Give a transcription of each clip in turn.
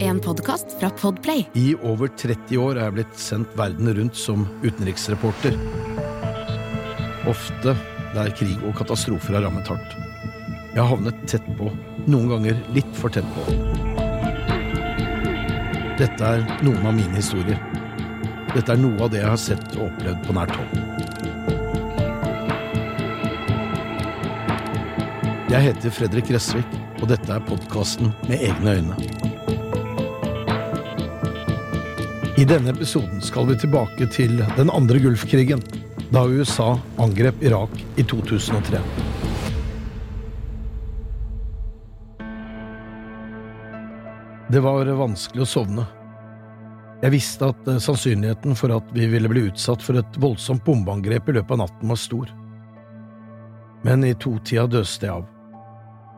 En podkast fra Podplay. I over 30 år er jeg blitt sendt verden rundt som utenriksreporter. Ofte der krig og katastrofer har rammet hardt. Jeg har havnet tett på, noen ganger litt for tett på. Dette er noen av mine historier. Dette er noe av det jeg har sett og opplevd på nært hold. Jeg heter Fredrik Gressvik, og dette er podkasten Med egne øyne. I denne episoden skal vi tilbake til den andre Gulfkrigen, da USA angrep Irak i 2003. Det var vanskelig å sovne. Jeg visste at eh, sannsynligheten for at vi ville bli utsatt for et voldsomt bombeangrep i løpet av natten var stor. Men i to-tida døste jeg av.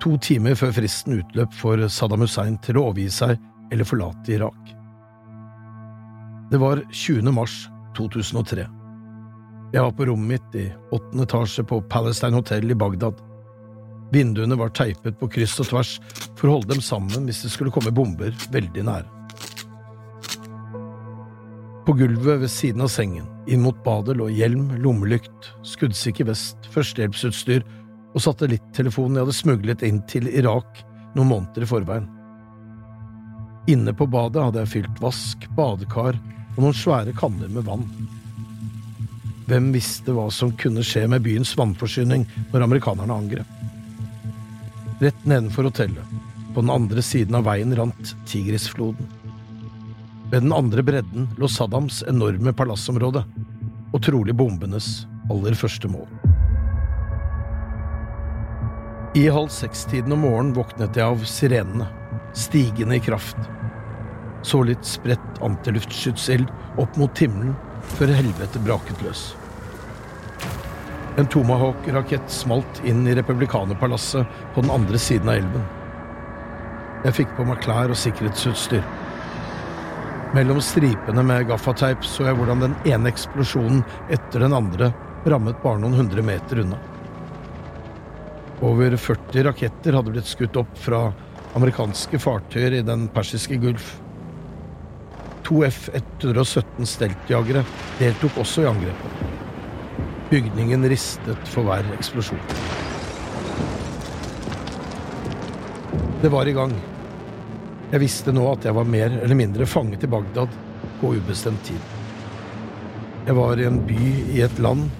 To timer før fristen utløp for Saddam Hussein til å overgi seg eller forlate Irak. Det var 20. mars 2003. Jeg var på rommet mitt i åttende etasje på Palestine Hotel i Bagdad. Vinduene var teipet på kryss og tvers for å holde dem sammen hvis det skulle komme bomber veldig nære. På gulvet ved siden av sengen, inn mot badet, lå hjelm, lommelykt, skuddsikker vest, førstehjelpsutstyr og satellittelefonen jeg hadde smuglet inn til Irak noen måneder i forveien. Inne på badet hadde jeg fylt vask, badekar og noen svære kanner med vann. Hvem visste hva som kunne skje med byens vannforsyning når amerikanerne angrep? Rett nedenfor hotellet, på den andre siden av veien, rant Tigrisfloden. Ved den andre bredden lå Saddams enorme palassområde, og trolig bombenes aller første mål. I halv seks-tiden om morgenen våknet jeg av sirenene, stigende i kraft. Så litt spredt antiluftskytsild opp mot himmelen før helvete braket løs. En Tomahawk-rakett smalt inn i republikanerpalasset på den andre siden av elven. Jeg fikk på meg klær og sikkerhetsutstyr. Mellom stripene med gaffateip så jeg hvordan den ene eksplosjonen etter den andre rammet bare noen hundre meter unna. Over 40 raketter hadde blitt skutt opp fra amerikanske fartøyer i den persiske gulf. To F-117 steltjagere deltok også i angrepet. Bygningen ristet for hver eksplosjon. Det var i gang. Jeg visste nå at jeg var mer eller mindre fanget i Bagdad på ubestemt tid. Jeg var i en by i et land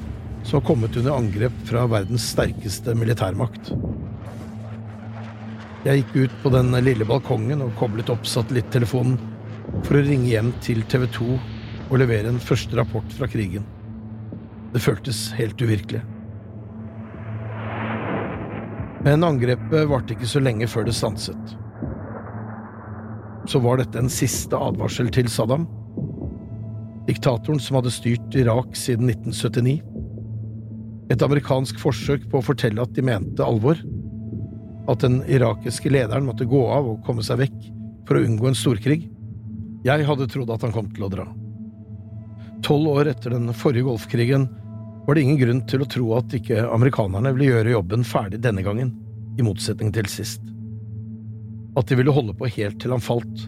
som kommet under angrep fra verdens sterkeste militærmakt. Jeg gikk ut på den lille balkongen og koblet opp satellittelefonen for å ringe hjem til TV 2 og levere en første rapport fra krigen. Det føltes helt uvirkelig. Men angrepet varte ikke så lenge før det stanset. Så var dette en siste advarsel til Saddam? Diktatoren som hadde styrt Irak siden 1979? Et amerikansk forsøk på å fortelle at de mente alvor? At den irakiske lederen måtte gå av og komme seg vekk for å unngå en storkrig? Jeg hadde trodd at han kom til å dra. Tolv år etter den forrige Golfkrigen var det ingen grunn til å tro at ikke amerikanerne ville gjøre jobben ferdig denne gangen, i motsetning til sist. At de ville holde på helt til han falt.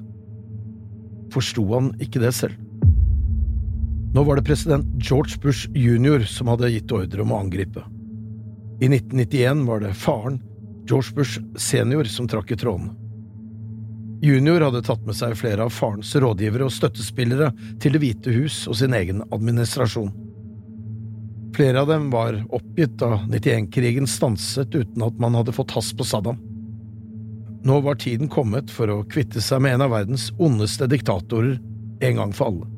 Forsto han ikke det selv? Nå var det president George Bush jr. som hadde gitt ordre om å angripe. I 1991 var det faren, George Bush senior, som trakk i trådene. Junior hadde tatt med seg flere av farens rådgivere og støttespillere til Det hvite hus og sin egen administrasjon. Flere av dem var oppgitt da 91-krigen stanset uten at man hadde fått hast på Saddam. Nå var tiden kommet for å kvitte seg med en av verdens ondeste diktatorer en gang for alle.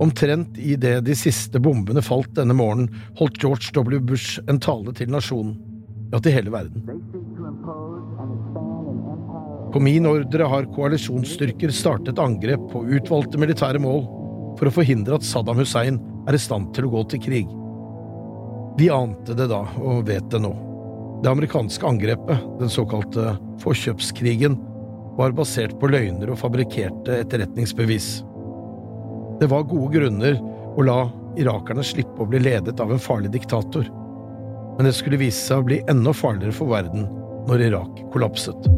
Omtrent idet de siste bombene falt denne morgenen, holdt George W. Bush en tale til nasjonen, ja, til hele verden. På min ordre har koalisjonsstyrker startet angrep på utvalgte militære mål for å forhindre at Saddam Hussein er i stand til å gå til krig. Vi ante det da, og vet det nå. Det amerikanske angrepet, den såkalte forkjøpskrigen, var basert på løgner og fabrikkerte etterretningsbevis. Det var gode grunner å la irakerne slippe å bli ledet av en farlig diktator, men det skulle vise seg å bli enda farligere for verden når Irak kollapset.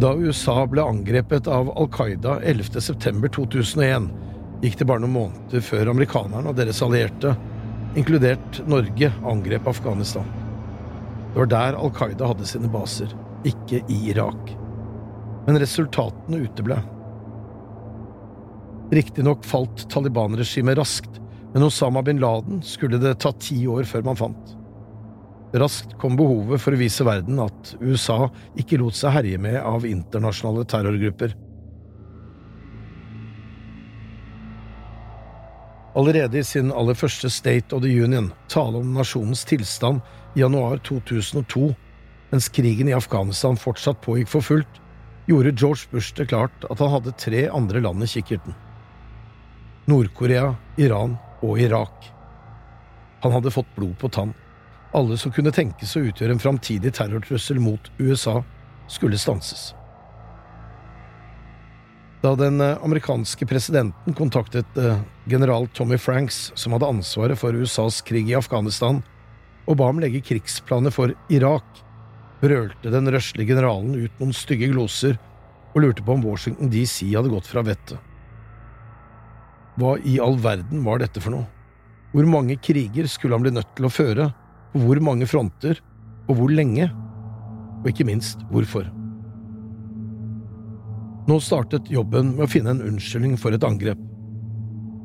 Da USA ble angrepet av Al Qaida 11.9.2001, gikk det bare noen måneder før amerikanerne og deres allierte, inkludert Norge, angrep Afghanistan. Det var der Al Qaida hadde sine baser, ikke i Irak. Men resultatene uteble. Riktignok falt Taliban-regimet raskt, men Osama bin Laden skulle det ta ti år før man fant. Raskt kom behovet for å vise verden at USA ikke lot seg herje med av internasjonale terrorgrupper. Allerede i sin aller første State of the Union, tale om nasjonens tilstand i januar 2002, mens krigen i Afghanistan fortsatt pågikk for fullt, gjorde George Bush det klart at han hadde tre andre land i kikkerten. Nord-Korea, Iran og Irak. Han hadde fått blod på tann. Alle som kunne tenkes å utgjøre en framtidig terrortrussel mot USA, skulle stanses. Da den eh, amerikanske presidenten kontaktet eh, general Tommy Franks, som hadde ansvaret for USAs krig i Afghanistan, og ba ham legge krigsplaner for Irak, brølte den røslige generalen ut noen stygge gloser og lurte på om Washington DC hadde gått fra vettet. Hva i all verden var dette for noe? Hvor mange kriger skulle han bli nødt til å føre, på hvor mange fronter, og hvor lenge? Og ikke minst hvorfor? Nå startet jobben med å finne en unnskyldning for et angrep.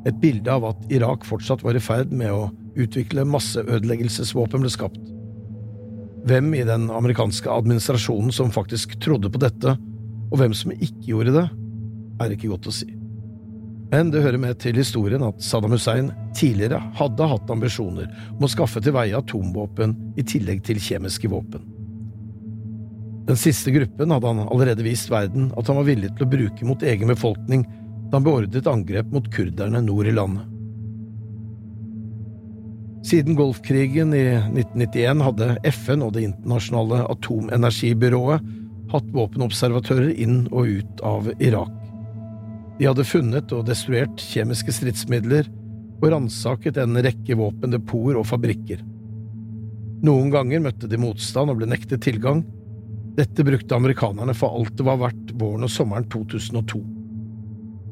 Et bilde av at Irak fortsatt var i ferd med å utvikle masseødeleggelsesvåpen ble skapt. Hvem i den amerikanske administrasjonen som faktisk trodde på dette, og hvem som ikke gjorde det, er ikke godt å si. Men det hører med til historien at Saddam Hussein tidligere hadde hatt ambisjoner om å skaffe til veie atomvåpen i tillegg til kjemiske våpen. Den siste gruppen hadde han allerede vist verden at han var villig til å bruke mot egen befolkning da han beordret angrep mot kurderne nord i landet. Siden Golfkrigen i 1991 hadde FN og Det internasjonale atomenergibyrået hatt våpenobservatører inn og ut av Irak. De hadde funnet og destruert kjemiske stridsmidler og ransaket en rekke våpendepoter og fabrikker. Noen ganger møtte de motstand og ble nektet tilgang. Dette brukte amerikanerne for alt det var verdt våren og sommeren 2002.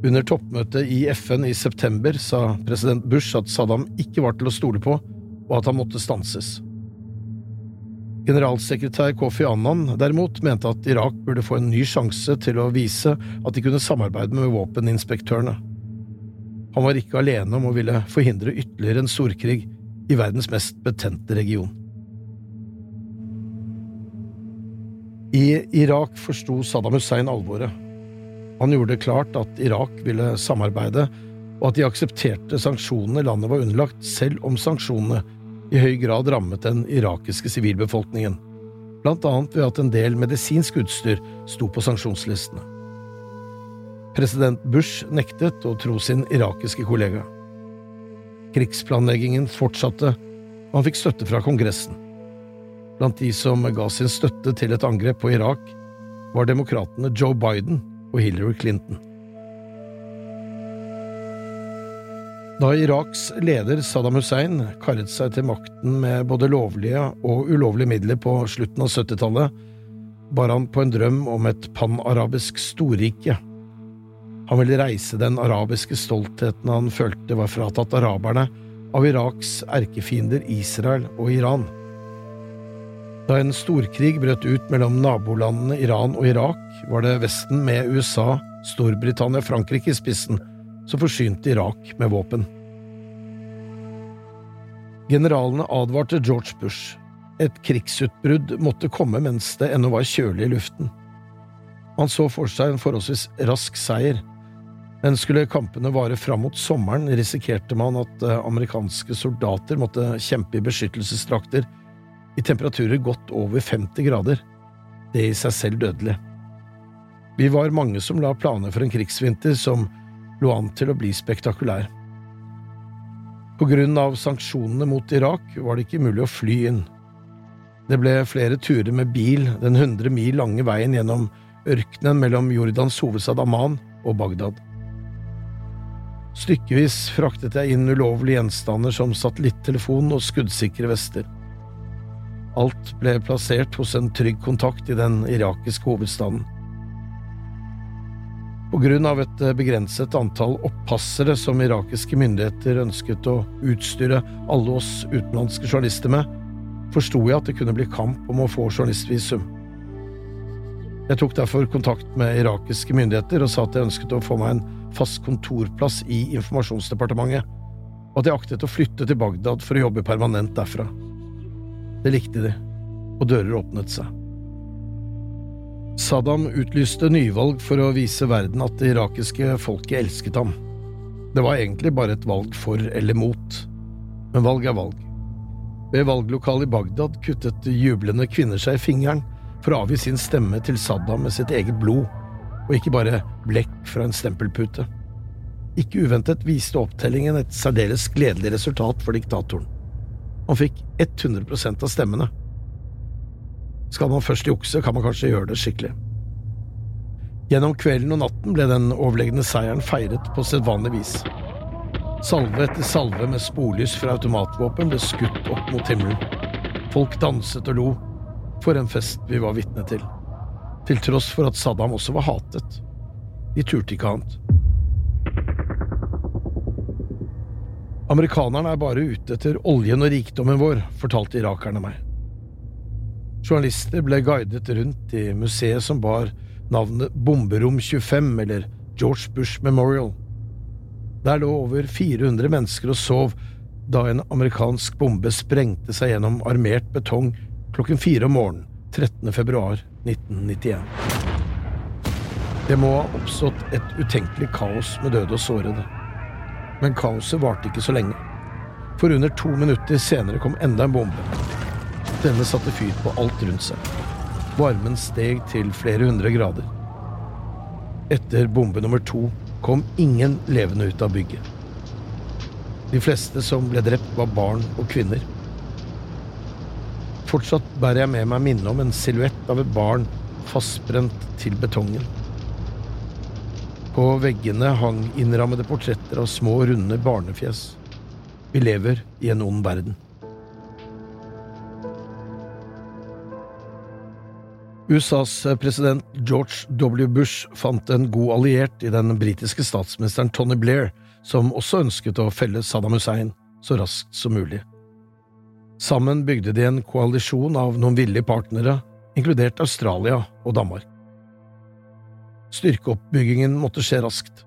Under toppmøtet i FN i september sa president Bush at Saddam ikke var til å stole på, og at han måtte stanses. Generalsekretær Kofi Annan derimot mente at Irak burde få en ny sjanse til å vise at de kunne samarbeide med våpeninspektørene. Han var ikke alene om å ville forhindre ytterligere en storkrig i verdens mest betente region. I Irak forsto Saddam Hussein alvoret. Han gjorde det klart at Irak ville samarbeide, og at de aksepterte sanksjonene landet var underlagt, selv om sanksjonene i høy grad rammet den irakiske sivilbefolkningen, blant annet ved at en del medisinsk utstyr sto på sanksjonslistene. President Bush nektet å tro sin irakiske kollega. Krigsplanleggingen fortsatte, og han fikk støtte fra Kongressen. Blant de som ga sin støtte til et angrep på Irak, var demokratene Joe Biden og Hillary Clinton. Da Iraks leder Saddam Hussein karret seg til makten med både lovlige og ulovlige midler på slutten av 70-tallet, bar han på en drøm om et panarabisk storrike. Han ville reise den arabiske stoltheten han følte var fratatt araberne av Iraks erkefiender Israel og Iran. Da en storkrig brøt ut mellom nabolandene Iran og Irak, var det Vesten med USA, Storbritannia og Frankrike i spissen som forsynte Irak med våpen. Generalene advarte George Bush. Et krigsutbrudd måtte komme mens det ennå var kjølig i luften. Han så for seg en forholdsvis rask seier, men skulle kampene vare fram mot sommeren, risikerte man at eh, amerikanske soldater måtte kjempe i beskyttelsesdrakter i temperaturer godt over 50 grader. det i seg selv dødelig. Vi var mange som la planer for en krigsvinter som lå an til å bli spektakulær. På grunn av sanksjonene mot Irak var det ikke mulig å fly inn. Det ble flere turer med bil den hundre mil lange veien gjennom ørkenen mellom Jordans hovedstad Amman og Bagdad. Stykkevis fraktet jeg inn ulovlige gjenstander som satellittelefon og skuddsikre vester. Alt ble plassert hos en trygg kontakt i den irakiske hovedstaden. På grunn av et begrenset antall oppassere som irakiske myndigheter ønsket å utstyre alle oss utenlandske journalister med, forsto jeg at det kunne bli kamp om å få journalistvisum. Jeg tok derfor kontakt med irakiske myndigheter og sa at jeg ønsket å få meg en fast kontorplass i informasjonsdepartementet, og at jeg aktet å flytte til Bagdad for å jobbe permanent derfra. Det likte de, og dører åpnet seg. Saddam utlyste nyvalg for å vise verden at det irakiske folket elsket ham. Det var egentlig bare et valg for eller mot, men valg er valg. Ved valglokalet i Bagdad kuttet jublende kvinner seg i fingeren for å avgi sin stemme til Saddam med sitt eget blod, og ikke bare blekk fra en stempelpute. Ikke uventet viste opptellingen et særdeles gledelig resultat for diktatoren. Han fikk 100% av stemmene. Skal man først jukse, kan man kanskje gjøre det skikkelig. Gjennom kvelden og natten ble den overlegne seieren feiret på sedvanlig vis. Salve etter salve med sporlys fra automatvåpen ble skutt opp mot himmelen. Folk danset og lo. For en fest vi var vitne til. Til tross for at Saddam også var hatet. De turte ikke annet. Amerikanerne er bare ute etter oljen og rikdommen vår, fortalte irakerne meg. Journalister ble guidet rundt i museet som bar navnet Bomberom 25, eller George Bush Memorial. Der lå over 400 mennesker og sov da en amerikansk bombe sprengte seg gjennom armert betong klokken fire om morgenen 13. februar 1991. Det må ha oppstått et utenkelig kaos med døde og sårede. Men kaoset varte ikke så lenge. For under to minutter senere kom enda en bombe. Denne satte fyr på alt rundt seg. Varmen steg til flere hundre grader. Etter bombe nummer to kom ingen levende ut av bygget. De fleste som ble drept, var barn og kvinner. Fortsatt bærer jeg med meg minnet om en silhuett av et barn fastbrent til betongen. På veggene hang innrammede portretter av små, runde barnefjes. Vi lever i en ond verden. USAs president George W. Bush fant en god alliert i den britiske statsministeren Tony Blair, som også ønsket å felle Saddam Hussein så raskt som mulig. Sammen bygde de en koalisjon av noen villige partnere, inkludert Australia og Danmark. Styrkeoppbyggingen måtte skje raskt.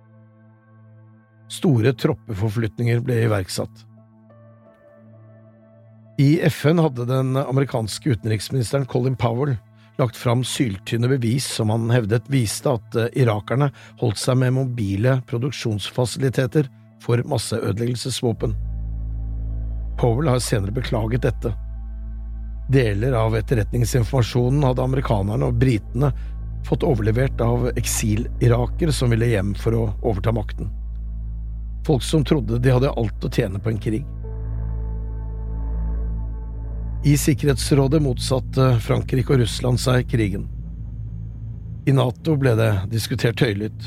Store troppeforflytninger ble iverksatt. I FN hadde den amerikanske utenriksministeren Colin Powell lagt fram syltynne bevis som han hevdet viste at eh, irakerne holdt seg med mobile produksjonsfasiliteter for masseødeleggelsesvåpen. Powell har senere beklaget dette. Deler av etterretningsinformasjonen hadde amerikanerne og britene fått overlevert av eksil-iraker som ville hjem for å overta makten. Folk som trodde de hadde alt å tjene på en krig. I Sikkerhetsrådet motsatte Frankrike og Russland seg krigen. I Nato ble det diskutert høylytt.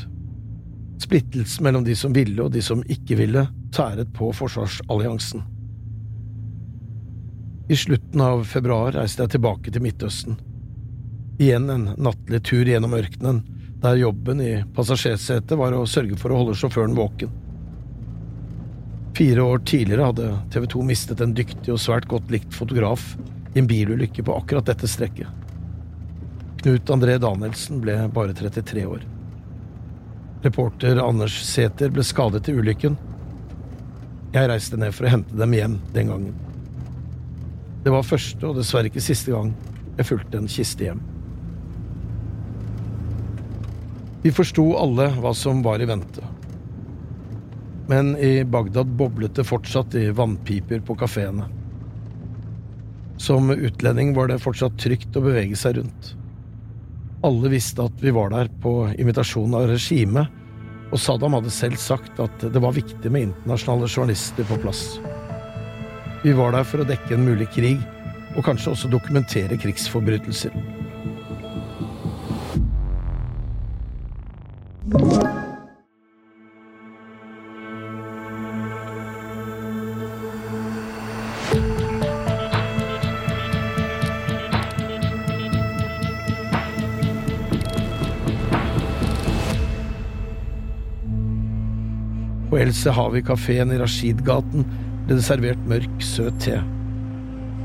Splittelsen mellom de som ville og de som ikke ville, tæret på forsvarsalliansen. I slutten av februar reiste jeg tilbake til Midtøsten. Igjen en nattlig tur gjennom ørkenen, der jobben i passasjersetet var å sørge for å holde sjåføren våken. Fire år tidligere hadde TV 2 mistet en dyktig og svært godt likt fotograf i en bilulykke på akkurat dette strekket. Knut André Danielsen ble bare 33 år. Reporter Anders Sæther ble skadet i ulykken. Jeg reiste ned for å hente dem hjem den gangen. Det var første og dessverre ikke siste gang jeg fulgte en kiste hjem. Vi forsto alle hva som var i vente men i Bagdad boblet det fortsatt i vannpiper på kafeene. Som utlending var det fortsatt trygt å bevege seg rundt. Alle visste at vi var der på invitasjon av regimet, og Saddam hadde selv sagt at det var viktig med internasjonale journalister på plass. Vi var der for å dekke en mulig krig, og kanskje også dokumentere krigsforbrytelser. Sehavi-kafeen i Rashid-gaten ble det servert mørk, søt te.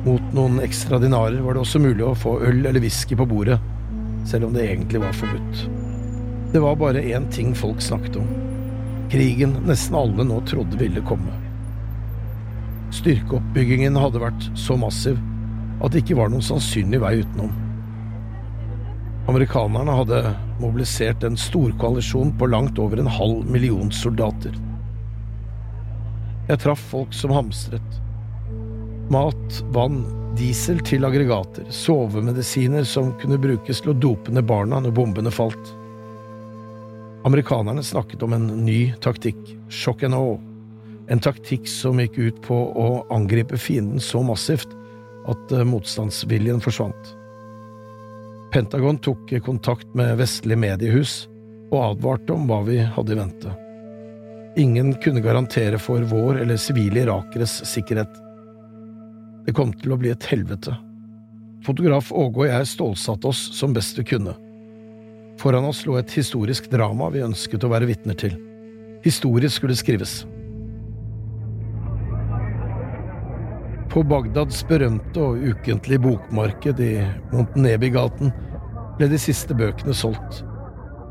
Mot noen ekstra dinarer var det også mulig å få øl eller whisky på bordet, selv om det egentlig var forbudt. Det var bare én ting folk snakket om. Krigen nesten alle nå trodde ville komme. Styrkeoppbyggingen hadde vært så massiv at det ikke var noen sannsynlig vei utenom. Amerikanerne hadde mobilisert en storkoalisjon på langt over en halv million soldater. Jeg traff folk som hamstret. Mat, vann, diesel til aggregater, sovemedisiner som kunne brukes til å dope ned barna når bombene falt. Amerikanerne snakket om en ny taktikk, shock and awe, en taktikk som gikk ut på å angripe fienden så massivt at eh, motstandsviljen forsvant. Pentagon tok kontakt med vestlige mediehus og advarte om hva vi hadde i vente. Ingen kunne garantere for vår eller sivile irakeres sikkerhet. Det kom til å bli et helvete. Fotograf Åge og jeg stålsatte oss som best vi kunne. Foran oss lå et historisk drama vi ønsket å være vitner til. Historie skulle skrives. På Bagdads berømte og ukentlige bokmarked i Montenebi-gaten ble de siste bøkene solgt.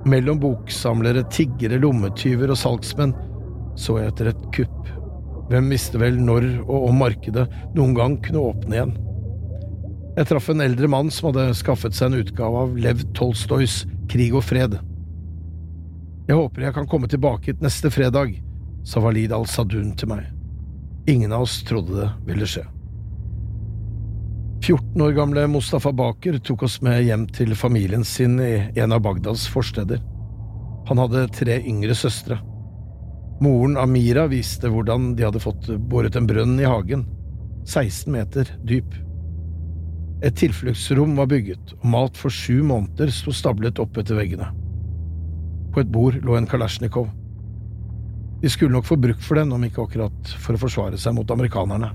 Mellom boksamlere, tiggere, lommetyver og salgsmenn så jeg etter et kupp. Hvem visste vel når og om markedet noen gang kunne åpne igjen? Jeg traff en eldre mann som hadde skaffet seg en utgave av Lev Tolstojs Krig og fred. Jeg håper jeg kan komme tilbake hit neste fredag, sa Walid al-Sadun til meg. Ingen av oss trodde det ville skje. 14 år gamle Mustafa Baker tok oss med hjem til familien sin i en av Bagdads forsteder. Han hadde tre yngre søstre. Moren Amira viste hvordan de hadde fått båret en brønn i hagen, 16 meter dyp. Et tilfluktsrom var bygget, og mat for sju måneder sto stablet opp etter veggene. På et bord lå en kalasjnikov. De skulle nok få bruk for den, om ikke akkurat for å forsvare seg mot amerikanerne.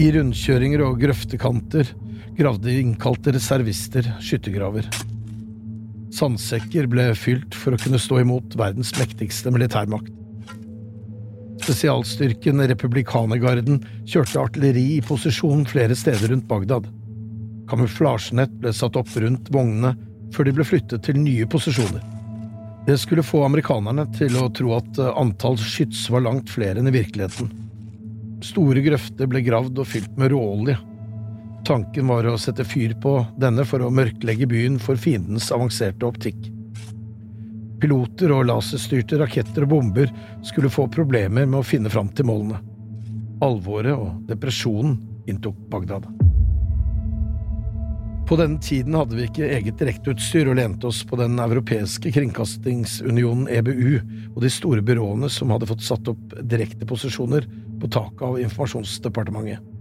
I rundkjøringer og grøftekanter gravde innkalte reservister skyttergraver. Sandsekker ble fylt for å kunne stå imot verdens mektigste militærmakt. Spesialstyrken Republikanergarden kjørte artilleri i posisjon flere steder rundt Bagdad. Kamuflasjenett ble satt opp rundt vognene før de ble flyttet til nye posisjoner. Det skulle få amerikanerne til å tro at antall skyts var langt flere enn i virkeligheten. Store grøfter ble gravd og fylt med råolje. Tanken var å sette fyr på denne for å mørklegge byen for fiendens avanserte optikk. Piloter og laserstyrte raketter og bomber skulle få problemer med å finne fram til målene. Alvoret og depresjonen inntok Bagdad. På denne tiden hadde vi ikke eget direkteutstyr og lente oss på den europeiske kringkastingsunionen EBU og de store byråene som hadde fått satt opp direkteposisjoner på taket av informasjonsdepartementet.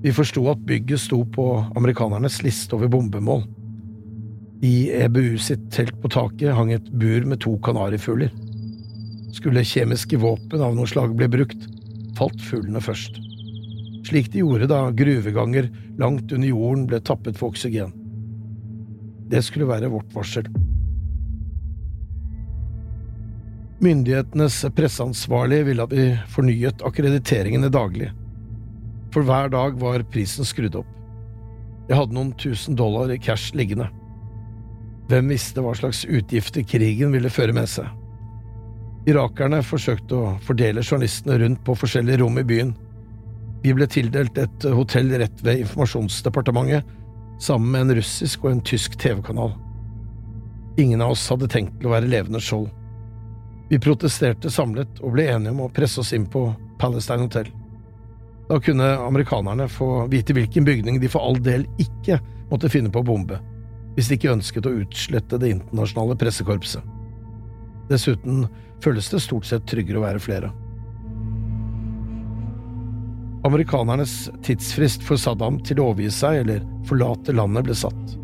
Vi forsto at bygget sto på amerikanernes liste over bombemål. I EBU sitt telt på taket hang et bur med to kanarifugler. Skulle kjemiske våpen av noe slag bli brukt, falt fuglene først slik de gjorde da gruveganger langt under jorden ble tappet for oksygen. Det skulle være vårt varsel. Myndighetenes presseansvarlige ville at vi fornyet akkrediteringene daglig. For hver dag var prisen skrudd opp. Jeg hadde noen tusen dollar i cash liggende. Hvem visste hva slags utgifter krigen ville føre med seg? Irakerne forsøkte å fordele journalistene rundt på forskjellige rom i byen. Vi ble tildelt et hotell rett ved informasjonsdepartementet, sammen med en russisk og en tysk TV-kanal. Ingen av oss hadde tenkt til å være levende skjold. Vi protesterte samlet og ble enige om å presse oss inn på Palestine Hotel. Da kunne amerikanerne få vite hvilken bygning de for all del ikke måtte finne på å bombe, hvis de ikke ønsket å utslette det internasjonale pressekorpset. Dessuten føles det stort sett tryggere å være flere. Amerikanernes tidsfrist for Saddam til å overgi seg eller forlate landet ble satt.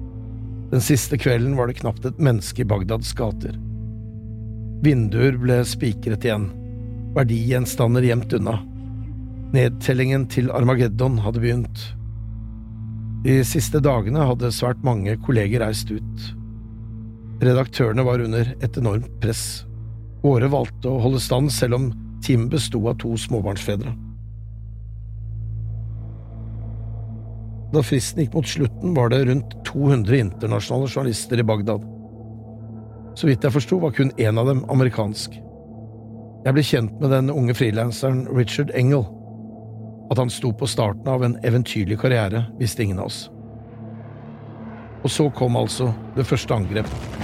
Den siste kvelden var det knapt et menneske i Bagdads gater. Vinduer ble spikret igjen, verdigjenstander gjemt unna. Nedtellingen til Armageddon hadde begynt. De siste dagene hadde svært mange kolleger reist ut. Redaktørene var under et enormt press. Åre valgte å holde stand selv om teamet besto av to småbarnsfedre. Da fristen gikk mot slutten, var det rundt 200 internasjonale journalister i Bagdad. Så vidt jeg forsto, var kun én av dem amerikansk. Jeg ble kjent med den unge frilanseren Richard Engel. At han sto på starten av en eventyrlig karriere, visste ingen av oss. Og så kom altså det første angrepet.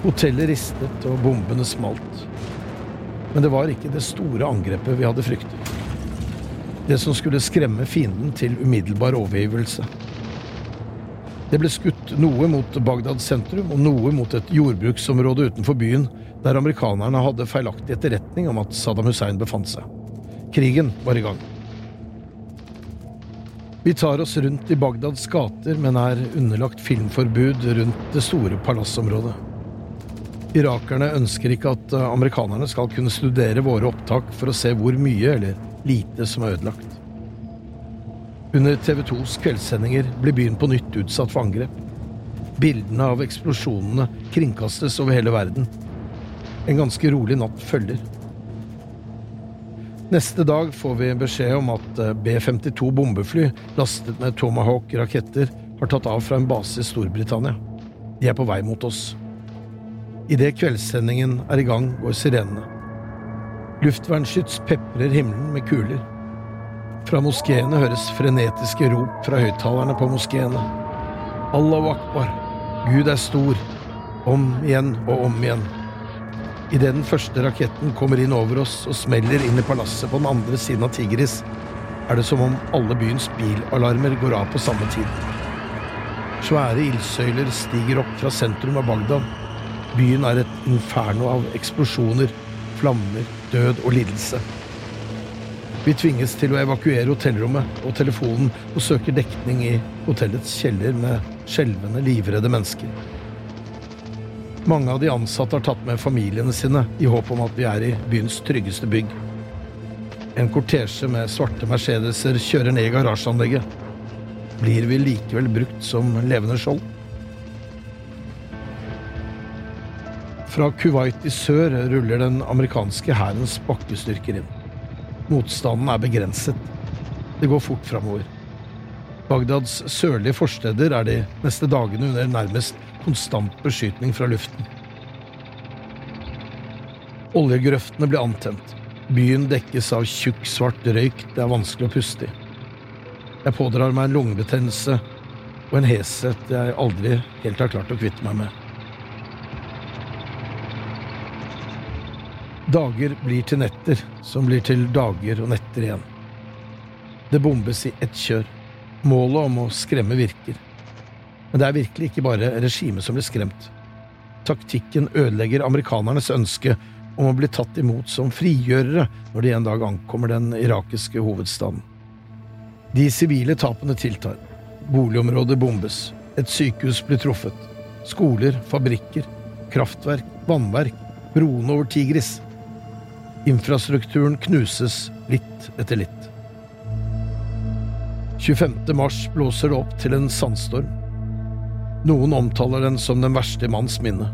Hotellet ristet og bombene smalt. Men det var ikke det store angrepet vi hadde fryktet. Det som skulle skremme fienden til umiddelbar overgivelse. Det ble skutt noe mot Bagdad sentrum og noe mot et jordbruksområde utenfor byen, der amerikanerne hadde feilaktig etterretning om at Saddam Hussein befant seg. Krigen var i gang. Vi tar oss rundt i Bagdads gater, men er underlagt filmforbud rundt det store palassområdet. Irakerne ønsker ikke at amerikanerne skal kunne studere våre opptak for å se hvor mye eller lite som er ødelagt. Under TV 2s kveldssendinger blir byen på nytt utsatt for angrep. Bildene av eksplosjonene kringkastes over hele verden. En ganske rolig natt følger. Neste dag får vi beskjed om at eh, B-52 bombefly lastet med Tomahawk-raketter har tatt av fra en base i Storbritannia. De er på vei mot oss. Idet kveldssendingen er i gang, går sirenene. Luftvernskyts peprer himmelen med kuler. Fra moskeene høres frenetiske rop fra høyttalerne på moskeene. Allahu akbar, Gud er stor, om igjen og om igjen. Idet den første raketten kommer inn over oss og smeller inn i palasset på den andre siden av Tigris, er det som om alle byens bilalarmer går av på samme tid. Svære ildsøyler stiger opp fra sentrum av Bagdad. Byen er et inferno av eksplosjoner, flammer, død og lidelse. Vi tvinges til å evakuere hotellrommet og telefonen og søker dekning i hotellets kjeller med skjelvende, livredde mennesker. Mange av de ansatte har tatt med familiene sine i håp om at vi er i byens tryggeste bygg. En kortesje med svarte Mercedeser kjører ned i garasjeanlegget. Blir vi likevel brukt som levende skjold? Fra Kuwait i sør ruller den amerikanske hærens bakkestyrker inn. Motstanden er begrenset. Det går fort framover. Bagdads sørlige forsteder er de neste dagene under nærmest konstant beskytning fra luften. Oljegrøftene blir antent. Byen dekkes av tjukk, svart røyk det er vanskelig å puste i. Jeg pådrar meg en lungebetennelse og en heshet jeg aldri helt har klart å kvitte meg med. Dager blir til netter, som blir til dager og netter igjen. Det bombes i ett kjør. Målet om å skremme virker. Men det er virkelig ikke bare regimet som blir skremt. Taktikken ødelegger amerikanernes ønske om å bli tatt imot som frigjørere når de en dag ankommer den irakiske hovedstaden. De sivile tapene tiltar. Boligområder bombes. Et sykehus blir truffet. Skoler, fabrikker, kraftverk, vannverk, broene over Tigris. Infrastrukturen knuses litt etter litt. 25. mars blåser det opp til en sandstorm. Noen omtaler den som den verste manns minne.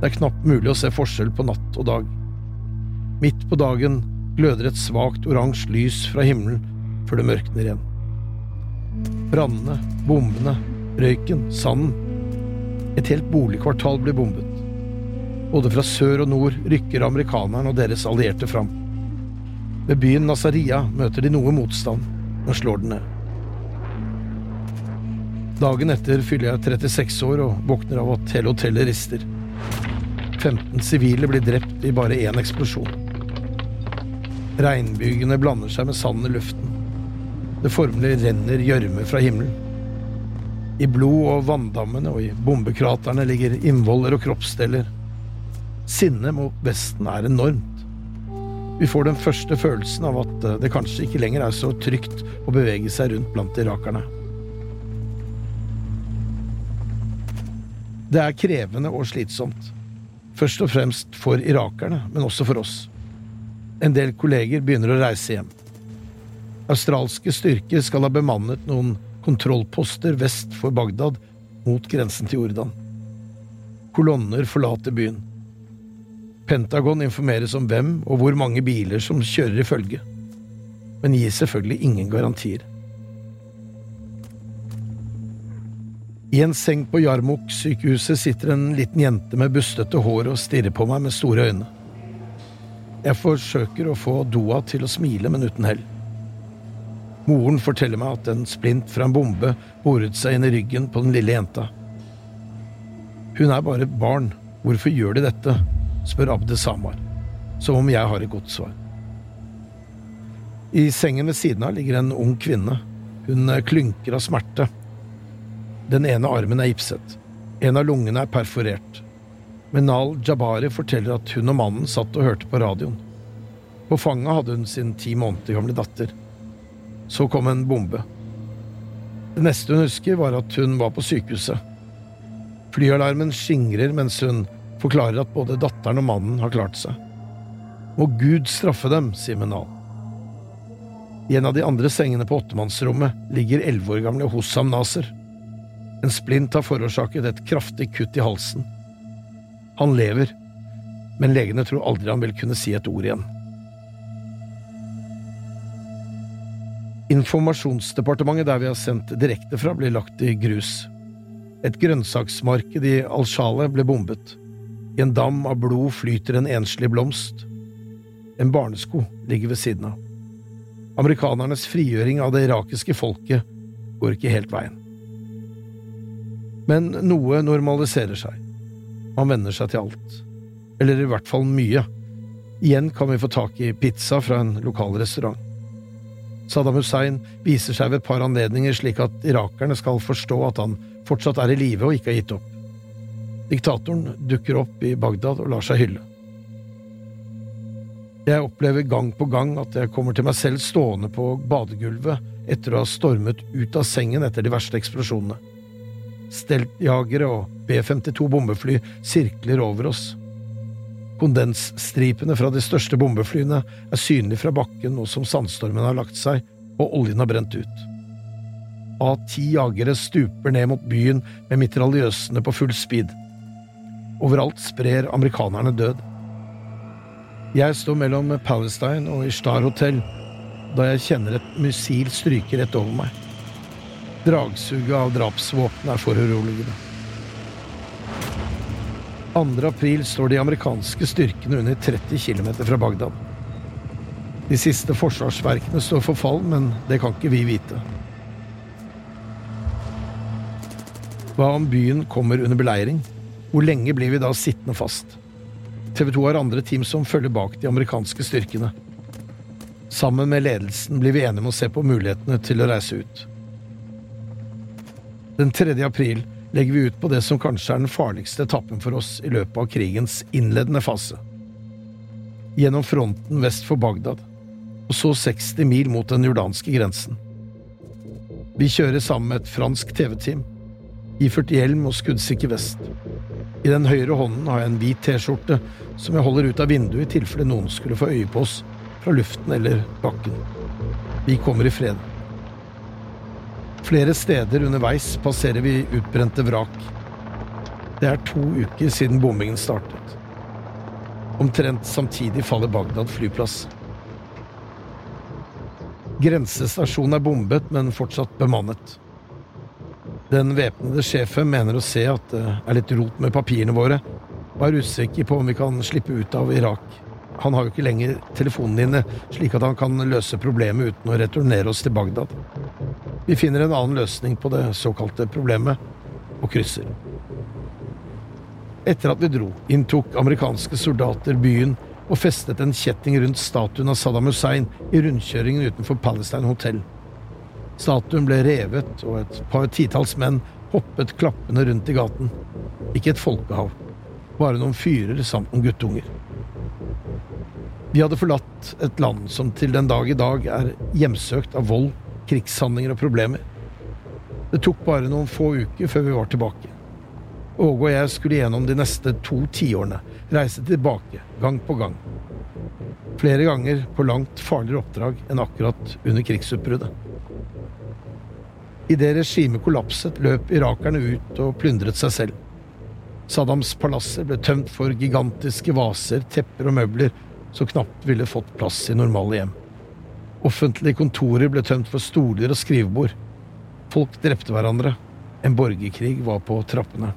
Det er knapt mulig å se forskjell på natt og dag. Midt på dagen gløder et svakt oransje lys fra himmelen før det mørkner igjen. Brannene, bombene, røyken, sanden. Et helt boligkvartal blir bombet. Både fra sør og nord rykker amerikanerne og deres allierte fram. Ved byen Nazaria møter de noe motstand, men slår den ned. Dagen etter fyller jeg 36 år og våkner av at hele hotellet rister. 15 sivile blir drept i bare én eksplosjon. Regnbygene blander seg med sanden i luften. Det formelig renner gjørme fra himmelen. I blod- og vanndammene og i bombekraterne ligger innvoller og kroppsdeler. Sinnet mot Vesten er enormt. Vi får den første følelsen av at det kanskje ikke lenger er så trygt å bevege seg rundt blant irakerne. Det er krevende og slitsomt. Først og fremst for irakerne, men også for oss. En del kolleger begynner å reise hjem. Australske styrker skal ha bemannet noen kontrollposter vest for Bagdad mot grensen til Jordan. Kolonner forlater byen. Pentagon informeres om hvem og hvor mange biler som kjører i følge, men gir selvfølgelig ingen garantier. I en seng på Jarmok-sykehuset sitter en liten jente med bustete hår og stirrer på meg med store øyne. Jeg forsøker å få Doa til å smile, men uten hell. Moren forteller meg at en splint fra en bombe boret seg inn i ryggen på den lille jenta. Hun er bare et barn, hvorfor gjør de dette? spør Abde Samar, som om jeg har et godt svar. I sengen ved siden av ligger en ung kvinne. Hun klynker av smerte. Den ene armen er gipset. En av lungene er perforert. Menal Jabari forteller at hun og mannen satt og hørte på radioen. På fanget hadde hun sin ti måneder gamle datter. Så kom en bombe. Det neste hun husker, var at hun var på sykehuset. Flyalarmen skingrer mens hun forklarer at både datteren og mannen har klart seg. Må Gud straffe dem, sier Menal. I en av de andre sengene på åttemannsrommet ligger elleve år gamle Hossam Naser. En splint har forårsaket et kraftig kutt i halsen. Han lever, men legene tror aldri han vil kunne si et ord igjen. Informasjonsdepartementet der vi har sendt direkte fra, blir lagt i grus. Et grønnsaksmarked i Al-Shale ble bombet. I en dam av blod flyter en enslig blomst. En barnesko ligger ved siden av. Amerikanernes frigjøring av det irakiske folket går ikke helt veien. Men noe normaliserer seg. Man venner seg til alt. Eller i hvert fall mye. Igjen kan vi få tak i pizza fra en lokal restaurant. Saddam Hussein viser seg ved et par anledninger slik at irakerne skal forstå at han fortsatt er i live og ikke har gitt opp. Diktatoren dukker opp i Bagdad og lar seg hylle. Jeg opplever gang på gang at jeg kommer til meg selv stående på badegulvet etter å ha stormet ut av sengen etter de verste eksplosjonene. Steltjagere og B-52 bombefly sirkler over oss. Kondensstripene fra de største bombeflyene er synlige fra bakken nå som sandstormen har lagt seg og oljen har brent ut. A-10 jagere stuper ned mot byen med mitraljøsene på full speed. Overalt sprer amerikanerne død. Jeg står mellom Palestine og Ishtar hotell da jeg kjenner et missil stryke rett over meg. Dragsuget av drapsvåpen er foruroligende. 2. april står de amerikanske styrkene under 30 km fra Bagdad. De siste forsvarsverkene står for fall, men det kan ikke vi vite. Hva om byen kommer under beleiring? Hvor lenge blir vi da sittende fast? TV 2 har andre team som følger bak de amerikanske styrkene. Sammen med ledelsen blir vi enige om å se på mulighetene til å reise ut. Den 3. april legger vi ut på det som kanskje er den farligste etappen for oss i løpet av krigens innledende fase. Gjennom fronten vest for Bagdad, og så 60 mil mot den jordanske grensen. Vi kjører sammen med et fransk TV-team, iført hjelm og skuddsikker vest. I den høyre hånden har jeg en hvit T-skjorte som jeg holder ut av vinduet i tilfelle noen skulle få øye på oss fra luften eller bakken. Vi kommer i fred. Flere steder underveis passerer vi utbrente vrak. Det er to uker siden bombingen startet. Omtrent samtidig faller Bagdad flyplass. Grensestasjonen er bombet, men fortsatt bemannet. Den væpnede sjefen mener å se at det er litt rot med papirene våre, og er usikker på om vi kan slippe ut av Irak. Han har jo ikke lenger telefonen inne, slik at han kan løse problemet uten å returnere oss til Bagdad. Vi finner en annen løsning på det såkalte problemet, og krysser. Etter at vi dro, inntok amerikanske soldater byen og festet en kjetting rundt statuen av Saddam Hussein i rundkjøringen utenfor Palestine Hotel. Statuen ble revet, og et par titalls menn hoppet klappende rundt i gaten. Ikke et folkehav, bare noen fyrer samt noen guttunger. Vi hadde forlatt et land som til den dag i dag er hjemsøkt av vold, krigshandlinger og problemer. Det tok bare noen få uker før vi var tilbake. Åge og jeg skulle gjennom de neste to tiårene reise tilbake, gang på gang. Flere ganger på langt farligere oppdrag enn akkurat under krigsutbruddet. Idet regimet kollapset, løp irakerne ut og plyndret seg selv. Saddams palasser ble tømt for gigantiske vaser, tepper og møbler som knapt ville fått plass i normale hjem. Offentlige kontorer ble tømt for stoler og skrivebord. Folk drepte hverandre. En borgerkrig var på trappene.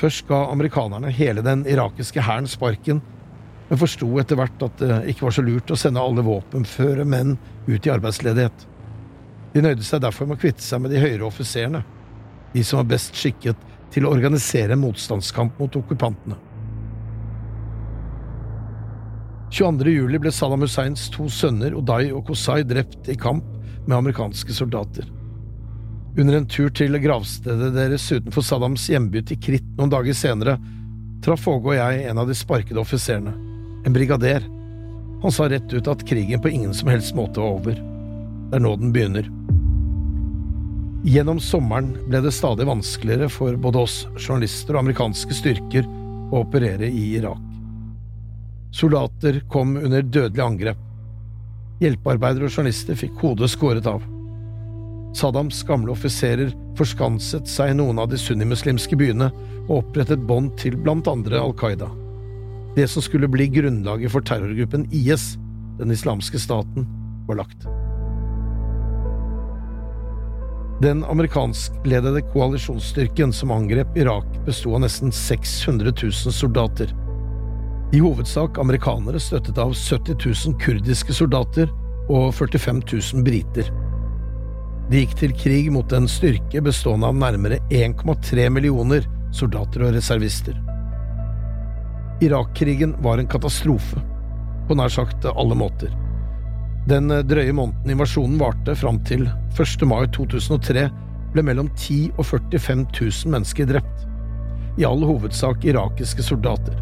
Først ga amerikanerne hele den irakiske hæren sparken, men forsto etter hvert at det ikke var så lurt å sende alle våpenføre menn ut i arbeidsledighet. De nøyde seg derfor med å kvitte seg med de høyere offiserene, de som var best skikket til å organisere en motstandskamp mot okkupantene. 22. juli ble Saddam Husseins to sønner Odai og Kosai drept i kamp med amerikanske soldater. Under en tur til gravstedet deres utenfor Saddams hjemby til Kritt noen dager senere, traff Åge og jeg en av de sparkede offiserene, en brigader. Han sa rett ut at krigen på ingen som helst måte var over. Det er nå den begynner. Gjennom sommeren ble det stadig vanskeligere for både oss journalister og amerikanske styrker å operere i Irak. Soldater kom under dødelig angrep. Hjelpearbeidere og journalister fikk hodet skåret av. Saddams gamle offiserer forskanset seg i noen av de sunnimuslimske byene og opprettet bånd til blant andre Al Qaida. Det som skulle bli grunnlaget for terrorgruppen IS, den islamske staten, var lagt. Den amerikanskledede koalisjonsstyrken som angrep Irak, besto av nesten 600 000 soldater. I hovedsak amerikanere støttet av 70 000 kurdiske soldater og 45 000 briter. De gikk til krig mot en styrke bestående av nærmere 1,3 millioner soldater og reservister. Irak-krigen var en katastrofe, på nær sagt alle måter. Den drøye måneden invasjonen varte, fram til 1. mai 2003, ble mellom 10 og 45 000 mennesker drept. I all hovedsak irakiske soldater.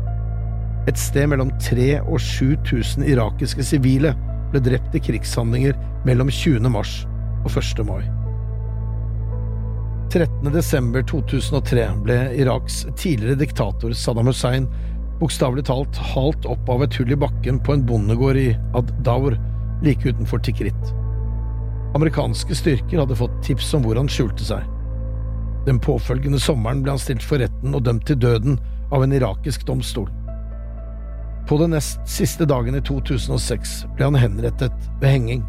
Et sted mellom 3000 og 7000 irakiske sivile ble drept i krigshandlinger mellom 20. mars og 1. mai. 13. desember 2003 ble Iraks tidligere diktator Saddam Hussein bokstavelig talt halt opp av et hull i bakken på en bondegård i Ad-Daur like utenfor Tikrit. Amerikanske styrker hadde fått tips om hvor han skjulte seg. Den påfølgende sommeren ble han stilt for retten og dømt til døden av en irakisk domstol. På den nest siste dagen i 2006 ble han henrettet ved henging.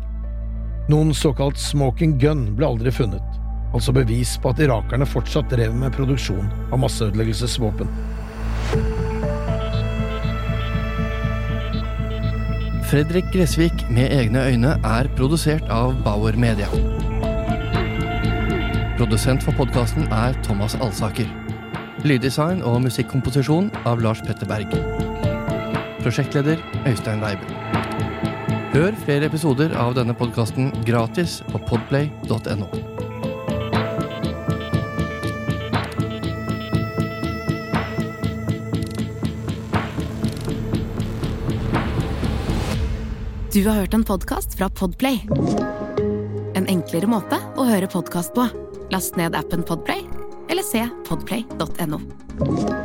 Noen såkalt smoking gun ble aldri funnet, altså bevis på at irakerne fortsatt drev med produksjon av masseødeleggelsesvåpen. Fredrik Gressvik med egne øyne er produsert av Bauer Media. Produsent for podkasten er Thomas Alsaker. Lyddesign og musikkomposisjon av Lars Petter Berg. Prosjektleder Øystein Weibel. Hør flere episoder av denne podkasten gratis på podplay.no. Du har hørt en podkast fra Podplay. En enklere måte å høre podkast på. Last ned appen Podplay, eller se podplay.no.